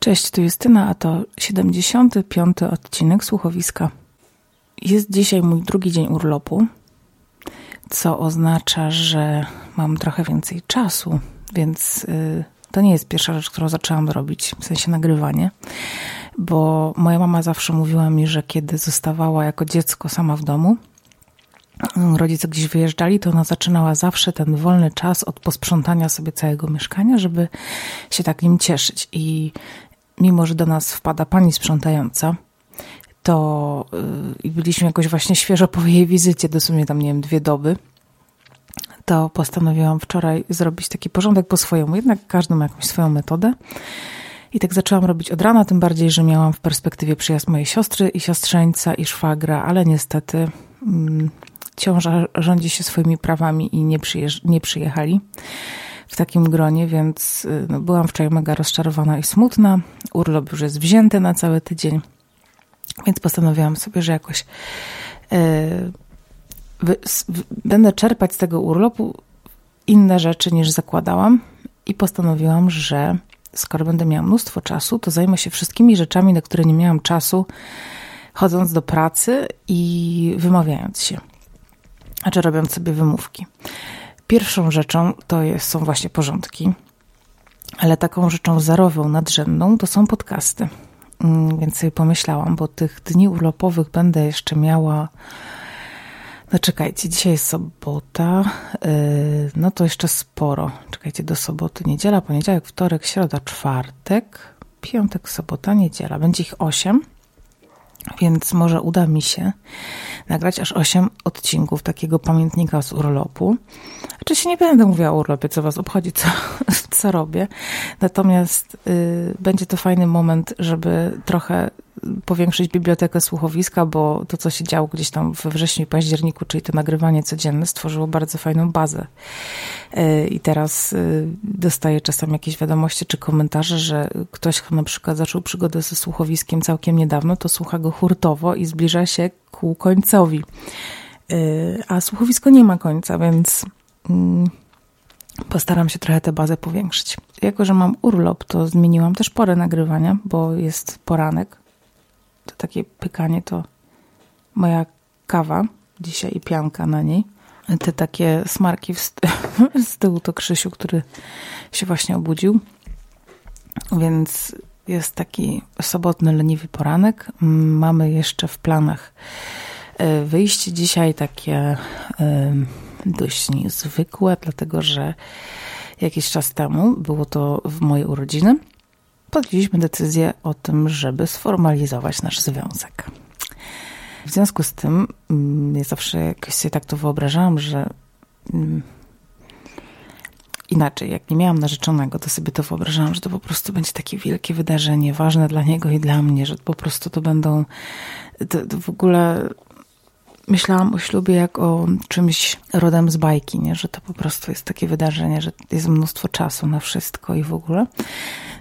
Cześć, tu Justyna, a to 75. odcinek słuchowiska. Jest dzisiaj mój drugi dzień urlopu, co oznacza, że mam trochę więcej czasu, więc yy, to nie jest pierwsza rzecz, którą zaczęłam robić, w sensie nagrywanie, bo moja mama zawsze mówiła mi, że kiedy zostawała jako dziecko sama w domu, rodzice gdzieś wyjeżdżali, to ona zaczynała zawsze ten wolny czas od posprzątania sobie całego mieszkania, żeby się tak nim cieszyć. I mimo, że do nas wpada pani sprzątająca, to yy, byliśmy jakoś właśnie świeżo po jej wizycie, dosłownie tam, nie wiem, dwie doby, to postanowiłam wczoraj zrobić taki porządek po swojemu. Jednak każdy ma jakąś swoją metodę. I tak zaczęłam robić od rana, tym bardziej, że miałam w perspektywie przyjazd mojej siostry i siostrzeńca i szwagra, ale niestety mm, ciąża rządzi się swoimi prawami i nie, nie przyjechali w takim gronie, więc y, no, byłam wczoraj mega rozczarowana i smutna. Urlop już jest wzięty na cały tydzień, więc postanowiłam sobie, że jakoś yy, będę czerpać z tego urlopu inne rzeczy niż zakładałam i postanowiłam, że skoro będę miała mnóstwo czasu, to zajmę się wszystkimi rzeczami, na które nie miałam czasu, chodząc do pracy i wymawiając się. Znaczy robiąc sobie wymówki. Pierwszą rzeczą to jest, są właśnie porządki, ale taką rzeczą zerową, nadrzędną to są podcasty. Mm, więc sobie pomyślałam, bo tych dni urlopowych będę jeszcze miała. No czekajcie, dzisiaj jest sobota, yy, no to jeszcze sporo. Czekajcie, do soboty, niedziela, poniedziałek, wtorek, środa, czwartek, piątek, sobota, niedziela. Będzie ich osiem więc może uda mi się nagrać aż 8 odcinków takiego pamiętnika z urlopu. Oczywiście nie będę mówiła o urlopie, co was obchodzi, co, co robię. Natomiast y, będzie to fajny moment, żeby trochę powiększyć bibliotekę słuchowiska, bo to, co się działo gdzieś tam we wrześniu październiku, czyli to nagrywanie codzienne, stworzyło bardzo fajną bazę. E, I teraz e, dostaję czasem jakieś wiadomości czy komentarze, że ktoś na przykład zaczął przygodę ze słuchowiskiem całkiem niedawno, to słucha go hurtowo i zbliża się ku końcowi. E, a słuchowisko nie ma końca, więc mm, postaram się trochę tę bazę powiększyć. Jako, że mam urlop, to zmieniłam też porę nagrywania, bo jest poranek, to takie pykanie to moja kawa dzisiaj i pianka na niej. Te takie smarki z tyłu to Krzysiu, który się właśnie obudził. Więc jest taki sobotny, leniwy poranek. Mamy jeszcze w planach e, wyjście dzisiaj takie e, dość niezwykłe, dlatego że jakiś czas temu, było to w moje urodziny, podjęliśmy decyzję o tym, żeby sformalizować nasz związek. W związku z tym mm, ja zawsze jakoś sobie tak to wyobrażałam, że mm, inaczej, jak nie miałam narzeczonego, to sobie to wyobrażałam, że to po prostu będzie takie wielkie wydarzenie, ważne dla niego i dla mnie, że po prostu to będą to, to w ogóle myślałam o ślubie jak o czymś rodem z bajki, nie? że to po prostu jest takie wydarzenie, że jest mnóstwo czasu na wszystko i w ogóle.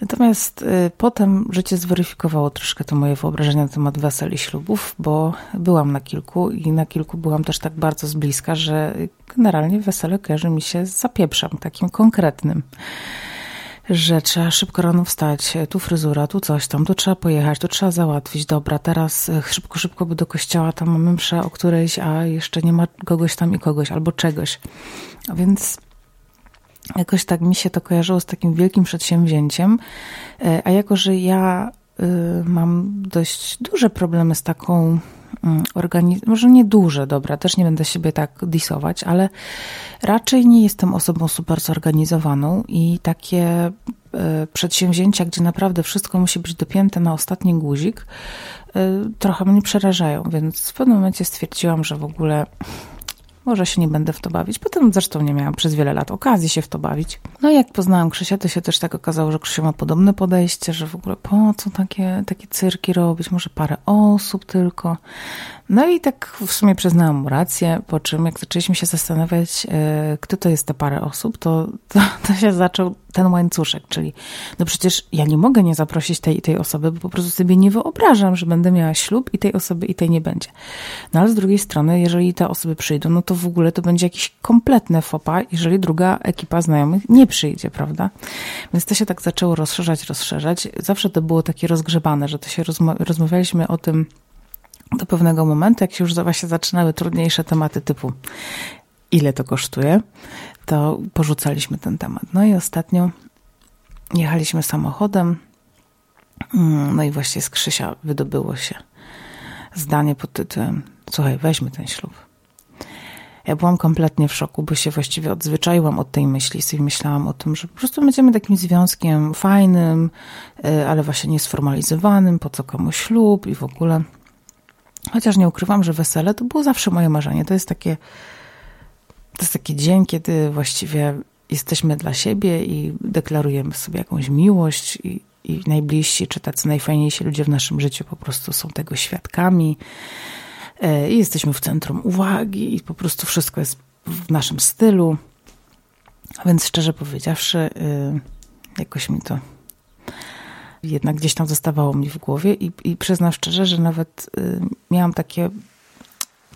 Natomiast y, potem życie zweryfikowało troszkę to moje wyobrażenie na temat wesel i ślubów, bo byłam na kilku i na kilku byłam też tak bardzo z bliska, że generalnie wesele kojarzy mi się z zapieprzem, takim konkretnym że trzeba szybko rano wstać, tu fryzura, tu coś tam, tu trzeba pojechać, tu trzeba załatwić, dobra, teraz e, szybko, szybko by do kościoła, tam mamy mszę o którejś, a jeszcze nie ma kogoś tam i kogoś, albo czegoś. A więc jakoś tak mi się to kojarzyło z takim wielkim przedsięwzięciem, e, a jako, że ja y, mam dość duże problemy z taką organiz- może nie duże, dobra, też nie będę siebie tak disować, ale raczej nie jestem osobą super zorganizowaną i takie e, przedsięwzięcia, gdzie naprawdę wszystko musi być dopięte na ostatni guzik, e, trochę mnie przerażają, więc w pewnym momencie stwierdziłam, że w ogóle może się nie będę w to bawić. Potem zresztą nie miałam przez wiele lat okazji się w to bawić. No i jak poznałam Krzysia, to się też tak okazało, że Krzysia ma podobne podejście, że w ogóle po co takie, takie cyrki robić, może parę osób tylko. No i tak w sumie przyznałam mu rację, po czym jak zaczęliśmy się zastanawiać, e, kto to jest te parę osób, to, to, to się zaczął ten łańcuszek, czyli no przecież ja nie mogę nie zaprosić tej tej osoby, bo po prostu sobie nie wyobrażam, że będę miała ślub i tej osoby i tej nie będzie. No ale z drugiej strony, jeżeli te osoby przyjdą, no to w ogóle to będzie jakiś kompletny fopa, jeżeli druga ekipa znajomych nie przyjdzie, prawda? Więc to się tak zaczęło rozszerzać, rozszerzać. Zawsze to było takie rozgrzebane, że to się rozmawialiśmy o tym do pewnego momentu, jak się już właśnie zaczynały trudniejsze tematy typu ile to kosztuje, to porzucaliśmy ten temat. No i ostatnio jechaliśmy samochodem, mm, no i właśnie z Krzysia wydobyło się zdanie pod tytułem słuchaj, weźmy ten ślub. Ja byłam kompletnie w szoku, bo się właściwie odzwyczaiłam od tej myśli. Sobie myślałam o tym, że po prostu będziemy takim związkiem fajnym, y, ale właśnie niesformalizowanym, po co komuś ślub i w ogóle. Chociaż nie ukrywam, że wesele to było zawsze moje marzenie. To jest takie, to jest taki dzień, kiedy właściwie jesteśmy dla siebie i deklarujemy sobie jakąś miłość i, i najbliżsi, czy tacy najfajniejsi ludzie w naszym życiu po prostu są tego świadkami. E, I jesteśmy w centrum uwagi i po prostu wszystko jest w naszym stylu. Więc szczerze powiedziawszy, y, jakoś mi to jednak gdzieś tam zostawało mi w głowie i, i przyznam szczerze, że nawet y, miałam takie,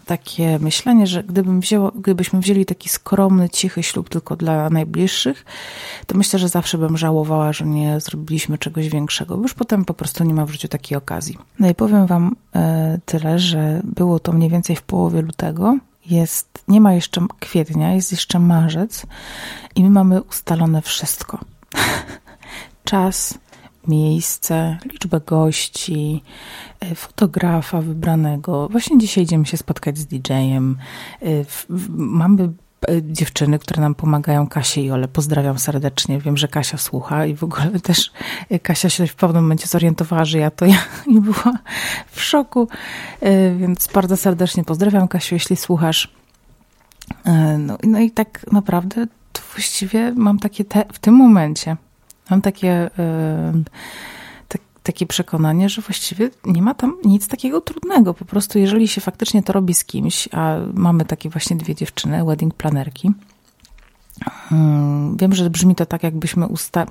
takie myślenie, że gdybym wzięło, gdybyśmy wzięli taki skromny, cichy ślub tylko dla najbliższych, to myślę, że zawsze bym żałowała, że nie zrobiliśmy czegoś większego, bo już potem po prostu nie ma w życiu takiej okazji. No i powiem wam y, tyle, że było to mniej więcej w połowie lutego, jest, nie ma jeszcze kwietnia, jest jeszcze marzec i my mamy ustalone wszystko. Czas, miejsce, liczbę gości, e, fotografa wybranego. Właśnie dzisiaj idziemy się spotkać z DJ-em. E, mamy e, dziewczyny, które nam pomagają, Kasię i Ole. Pozdrawiam serdecznie. Wiem, że Kasia słucha i w ogóle też Kasia się w pewnym momencie zorientowała, że ja to ja i była w szoku. Więc bardzo serdecznie pozdrawiam Kasiu, jeśli słuchasz. No, no i tak naprawdę właściwie mam takie te, w tym momencie Mam takie, tak, takie przekonanie, że właściwie nie ma tam nic takiego trudnego. Po prostu, jeżeli się faktycznie to robi z kimś, a mamy takie właśnie dwie dziewczyny, wedding planerki, hmm, Wiem, że brzmi to tak, jakbyśmy usta...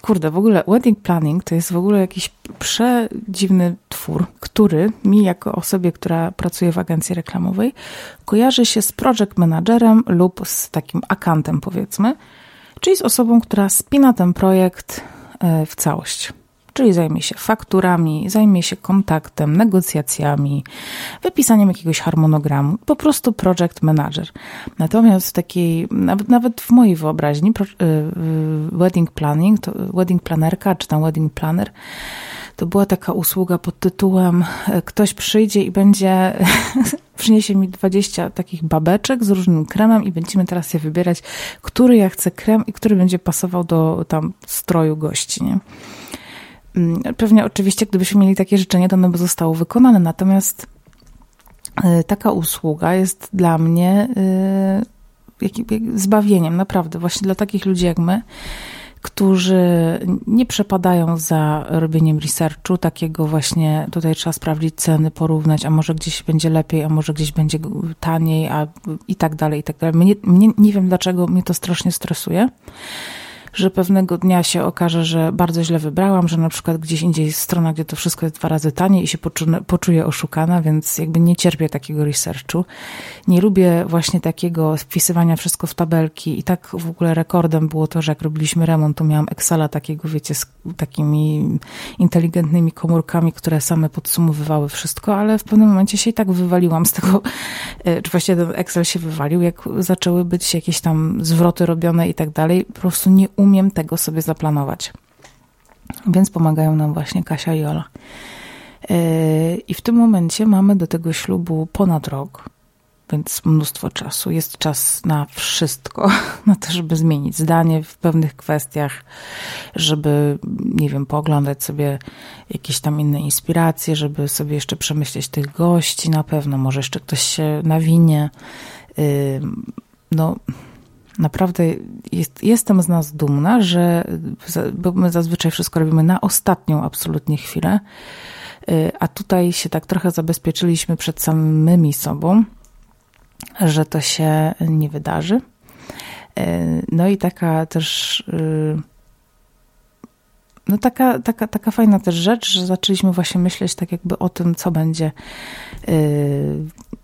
Kurde, w ogóle wedding planning to jest w ogóle jakiś przedziwny twór, który mi jako osobie, która pracuje w agencji reklamowej, kojarzy się z project managerem lub z takim akantem, powiedzmy, czyli z osobą, która spina ten projekt e, w całość. Czyli zajmie się fakturami, zajmie się kontaktem, negocjacjami, wypisaniem jakiegoś harmonogramu, po prostu project manager. Natomiast w takiej, nawet, nawet w mojej wyobraźni, e, wedding planning, to wedding planerka, czy tam wedding planner, to była taka usługa pod tytułem e, ktoś przyjdzie i będzie przyniesie mi 20 takich babeczek z różnym kremem i będziemy teraz je wybierać, który ja chcę krem i który będzie pasował do tam stroju gości, nie? Mm, pewnie oczywiście, gdybyśmy mieli takie życzenie, to ono by zostało wykonane, natomiast e, taka usługa jest dla mnie e, zbawieniem, naprawdę, właśnie dla takich ludzi jak my, którzy nie przepadają za robieniem researchu, takiego właśnie tutaj trzeba sprawdzić ceny, porównać, a może gdzieś będzie lepiej, a może gdzieś będzie taniej, a i tak dalej, i tak dalej. Mnie, mnie, nie wiem dlaczego mnie to strasznie stresuje że pewnego dnia się okaże, że bardzo źle wybrałam, że na przykład gdzieś indziej jest strona, gdzie to wszystko jest dwa razy taniej i się poczuję, oszukana, więc jakby nie cierpię takiego researchu. Nie lubię właśnie takiego wpisywania wszystko w tabelki i tak w ogóle rekordem było to, że jak robiliśmy remont, to miałam Excela takiego, wiecie, z takimi inteligentnymi komórkami, które same podsumowywały wszystko, ale w pewnym momencie się i tak wywaliłam z tego, e, czy właściwie ten Excel się wywalił, jak zaczęły być jakieś tam zwroty robione i tak dalej. Po prostu nie umiem tego sobie zaplanować. Więc pomagają nam właśnie Kasia i Ola. Yy, I w tym momencie mamy do tego ślubu ponad rok, więc mnóstwo czasu. Jest czas na wszystko, na to, żeby zmienić zdanie w pewnych kwestiach, żeby, nie wiem, pooglądać sobie jakieś tam inne inspiracje, żeby sobie jeszcze przemyśleć tych gości na pewno, może jeszcze ktoś się nawinie. Yy, no, naprawdę jest, jestem z nas dumna, że bo my zazwyczaj wszystko robimy na ostatnią absolutnie chwilę, y, a tutaj się tak trochę zabezpieczyliśmy przed samymi sobą, że to się nie wydarzy. Y, no i taka też y, no taka, taka, taka fajna też rzecz, że zaczęliśmy właśnie myśleć tak jakby o tym, co będzie,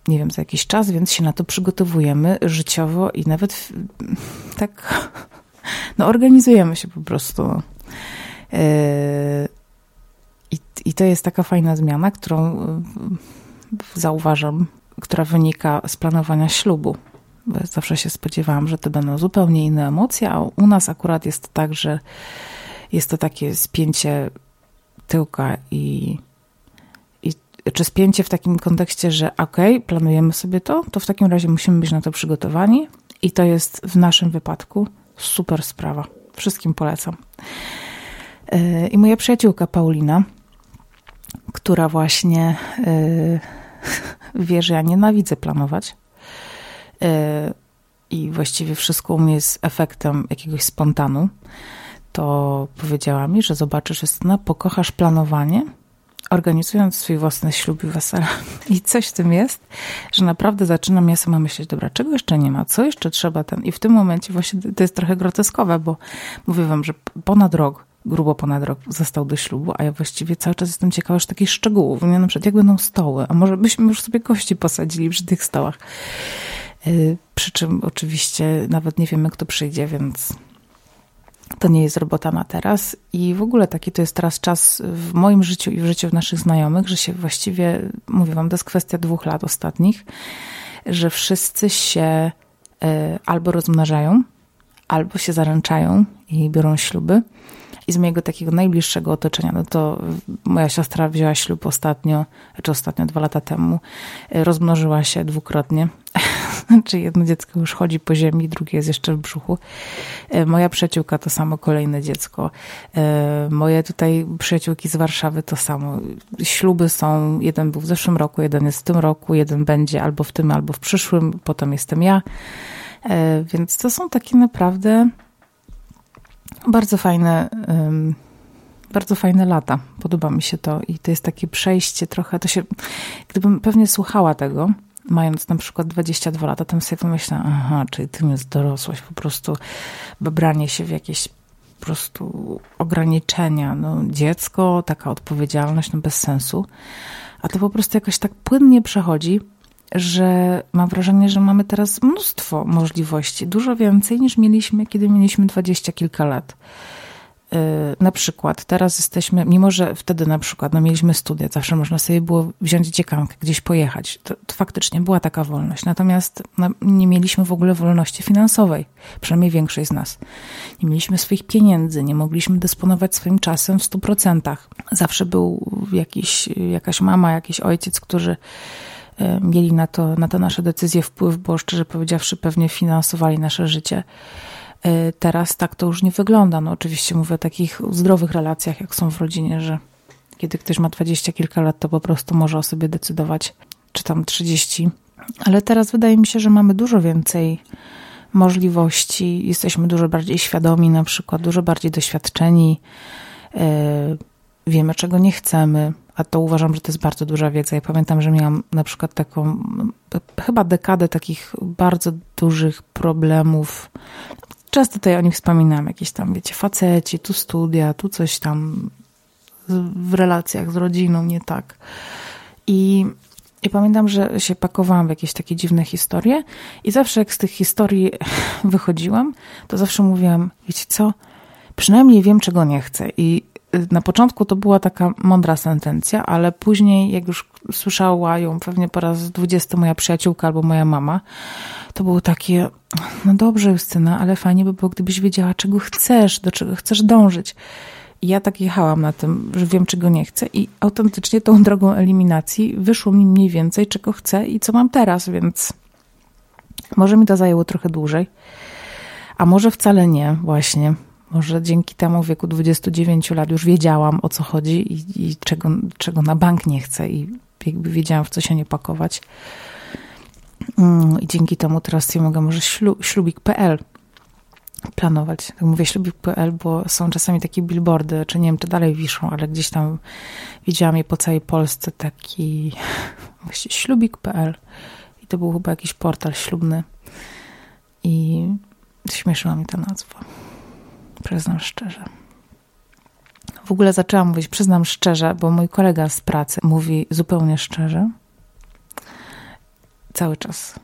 nie wiem, za jakiś czas, więc się na to przygotowujemy życiowo i nawet tak, no organizujemy się po prostu. Yy, i, I to jest taka fajna zmiana, którą yy, zauważam, która wynika z planowania ślubu. Bo zawsze się spodziewałam, że to będą zupełnie inne emocje, a u nas akurat jest tak, że jest to takie spięcie tyłka i czy spięcie w takim kontekście, że ok, planujemy sobie to, to w takim razie musimy być na to przygotowani i to jest w naszym wypadku super sprawa. Wszystkim polecam. E, I moja przyjaciółka Paulina, która właśnie e, wie, że ja nienawidzę planować e, i właściwie wszystko u mnie jest efektem jakiegoś spontanu, to powiedziała mi, że zobaczysz, Justyna, pokochasz planowanie, organizując swój własny ślub i wesele. I coś w tym jest, że naprawdę zaczynam ja sama myśleć, dobra, czego jeszcze nie ma, co jeszcze trzeba ten. I w tym momencie właśnie to jest trochę groteskowe, bo mówię wam, że ponad rok, grubo ponad rok został do ślubu, a ja właściwie cały czas jestem ciekawa już takich szczegółów. Nie, na przykład jak będą stoły, a może byśmy już sobie gości posadzili przy tych stołach. Yy, przy czym oczywiście nawet nie wiemy, kto przyjdzie, więc to nie jest robota na teraz i w ogóle taki to jest teraz czas w moim życiu i w życiu naszych znajomych, że się właściwie, mówię wam, to jest kwestia dwóch lat ostatnich, że wszyscy się e, albo rozmnażają, albo się zaręczają i biorą śluby. I z mojego takiego najbliższego otoczenia, no to moja siostra wzięła ślub ostatnio, czy ostatnio dwa lata temu, e, rozmnożyła się dwukrotnie. Czy jedno dziecko już chodzi po ziemi, drugie jest jeszcze w brzuchu. E, moja przyjaciółka to samo, kolejne dziecko. E, moje tutaj przyjaciółki z Warszawy to samo. Śluby są, jeden był w zeszłym roku, jeden jest w tym roku, jeden będzie albo w tym, albo w przyszłym, potem jestem ja. Więc to są takie naprawdę bardzo fajne, bardzo fajne lata. Podoba mi się to i to jest takie przejście trochę, to się, gdybym pewnie słuchała tego, mając na przykład 22 lata, tam sobie pomyślałam, aha, czyli tym jest dorosłość, po prostu babranie się w jakieś po prostu ograniczenia. No, dziecko, taka odpowiedzialność, no bez sensu. A to po prostu jakoś tak płynnie przechodzi, że mam wrażenie, że mamy teraz mnóstwo możliwości, dużo więcej niż mieliśmy, kiedy mieliśmy dwadzieścia kilka lat. Y, na przykład teraz jesteśmy, mimo że wtedy na przykład no mieliśmy studia, zawsze można sobie było wziąć dziekankę, gdzieś pojechać. To, to faktycznie była taka wolność. Natomiast no, nie mieliśmy w ogóle wolności finansowej, przynajmniej większość z nas. Nie mieliśmy swoich pieniędzy, nie mogliśmy dysponować swoim czasem w stu procentach. Zawsze był jakiś, jakaś mama, jakiś ojciec, którzy mieli na to, na te nasze decyzje wpływ, bo szczerze powiedziawszy pewnie finansowali nasze życie. E, teraz tak to już nie wygląda. No oczywiście mówię o takich zdrowych relacjach, jak są w rodzinie, że kiedy ktoś ma dwadzieścia kilka lat, to po prostu może o sobie decydować, czy tam trzydzieści. Ale teraz wydaje mi się, że mamy dużo więcej możliwości, jesteśmy dużo bardziej świadomi, na przykład dużo bardziej doświadczeni, yy, wiemy czego nie chcemy, a to uważam, że to jest bardzo duża wiedza. Ja pamiętam, że miałam na przykład taką chyba dekadę takich bardzo dużych problemów Często tutaj o nich wspominam, jakieś tam, wiecie, faceci, tu studia, tu coś tam w relacjach z rodziną, nie tak. I, I pamiętam, że się pakowałam w jakieś takie dziwne historie i zawsze jak z tych historii wychodziłam, to zawsze mówiłam, wiecie co, przynajmniej wiem, czego nie chcę. I na początku to była taka mądra sentencja, ale później, jak już słyszała ją pewnie po raz dwudziesty moja przyjaciółka albo moja mama, to było takie, no dobrze Justyna, ale fajnie by było, gdybyś wiedziała, czego chcesz, do czego chcesz dążyć. I ja tak jechałam na tym, że wiem, czego nie chcę i autentycznie tą drogą eliminacji wyszło mi mniej więcej, czego chcę i co mam teraz, więc może mi to zajęło trochę dłużej, a może wcale nie, właśnie. Może dzięki temu w wieku 29 lat już wiedziałam, o co chodzi i, i czego, czego na bank nie chcę i jakby wiedziałam, w co się nie pakować. Mm, I dzięki temu teraz sobie mogę może ślu, ślubik.pl planować. Tak mówię ślubik.pl, bo są czasami takie billboardy, czy nie wiem, czy dalej wiszą, ale gdzieś tam widziałam je po całej Polsce, taki właśnie ślubik.pl i to był chyba jakiś portal ślubny i śmieszyła mi ta nazwa. Przyznam szczerze. W ogóle zaczęłam mówić, przyznam szczerze, bo mój kolega z pracy mówi zupełnie szczerze. Cały czas.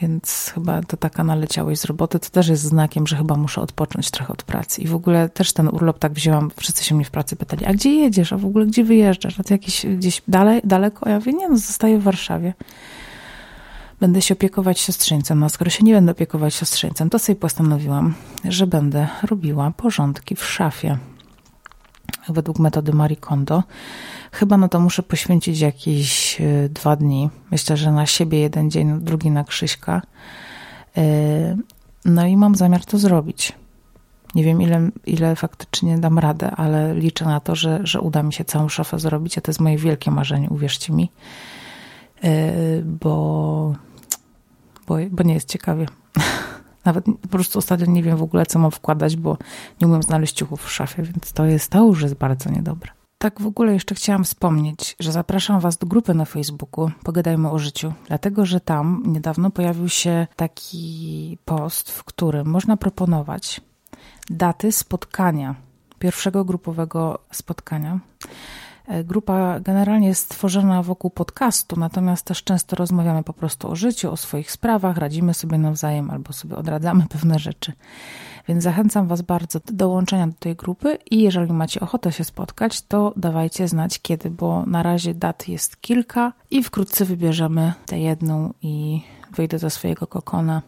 Więc chyba to taka naleciałość z roboty, to też jest znakiem, że chyba muszę odpocząć trochę od pracy. I w ogóle też ten urlop tak wzięłam, wszyscy się mnie w pracy pytali, a gdzie jedziesz, a w ogóle gdzie wyjeżdżasz, a ty jakiś gdzieś dalej, daleko? A ja mówię, nie no, zostaję w Warszawie. Będę się opiekować siostrzeńcem, a skoro się nie będę opiekować siostrzeńcem, to sobie postanowiłam, że będę robiła porządki w szafie. Według metody Marie Kondo. Chyba no to muszę poświęcić jakieś e, dwa dni. Myślę, że na siebie jeden dzień, drugi na Krzyśka. E, no i mam zamiar to zrobić. Nie wiem, ile, ile faktycznie dam radę, ale liczę na to, że, że uda mi się całą szafę zrobić, a to jest moje wielkie marzenie, uwierzcie mi. E, bo, bo, bo nie jest ciekawie. Nawet po prostu ostatnio nie wiem w ogóle, co mam wkładać, bo nie umiem znaleźć ciuchów w szafie, więc to jest, to już jest bardzo niedobre. Tak w ogóle jeszcze chciałam wspomnieć, że zapraszam Was do grupy na Facebooku Pogadajmy o życiu, dlatego że tam niedawno pojawił się taki post, w którym można proponować daty spotkania, pierwszego grupowego spotkania. E, grupa generalnie jest stworzona wokół podcastu, natomiast też często rozmawiamy po prostu o życiu, o swoich sprawach, radzimy sobie nawzajem albo sobie odradzamy pewne rzeczy. Więc zachęcam Was bardzo do dołączenia do tej grupy i jeżeli macie ochotę się spotkać, to dawajcie znać kiedy, bo na razie dat jest kilka i wkrótce wybierzemy tę jedną i wyjdę ze swojego kokona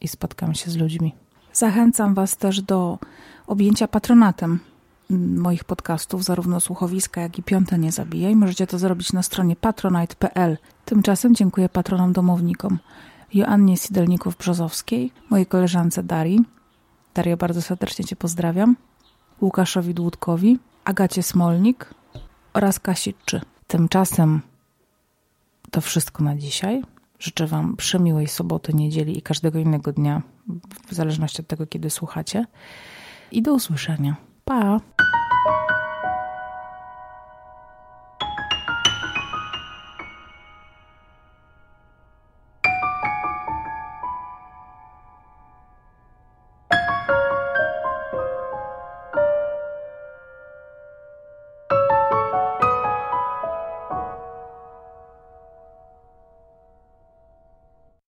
i spotkam się z ludźmi. Zachęcam Was też do objęcia patronatem moich podcastów, zarówno słuchowiska, jak i piąte nie zabijaj. Możecie to zrobić na stronie patronite.pl. Tymczasem dziękuję patronom domownikom. Joannie Sidelników-Brzozowskiej, mojej koleżance Darii, Daria, bardzo serdecznie Cię pozdrawiam. Łukaszowi Dłudkowi, Agacie Smolnik oraz Kasi Czy. Tymczasem to wszystko na dzisiaj. Życzę Wam przemiłej soboty, niedzieli i każdego innego dnia, w zależności od tego, kiedy słuchacie. I do usłyszenia. 吧。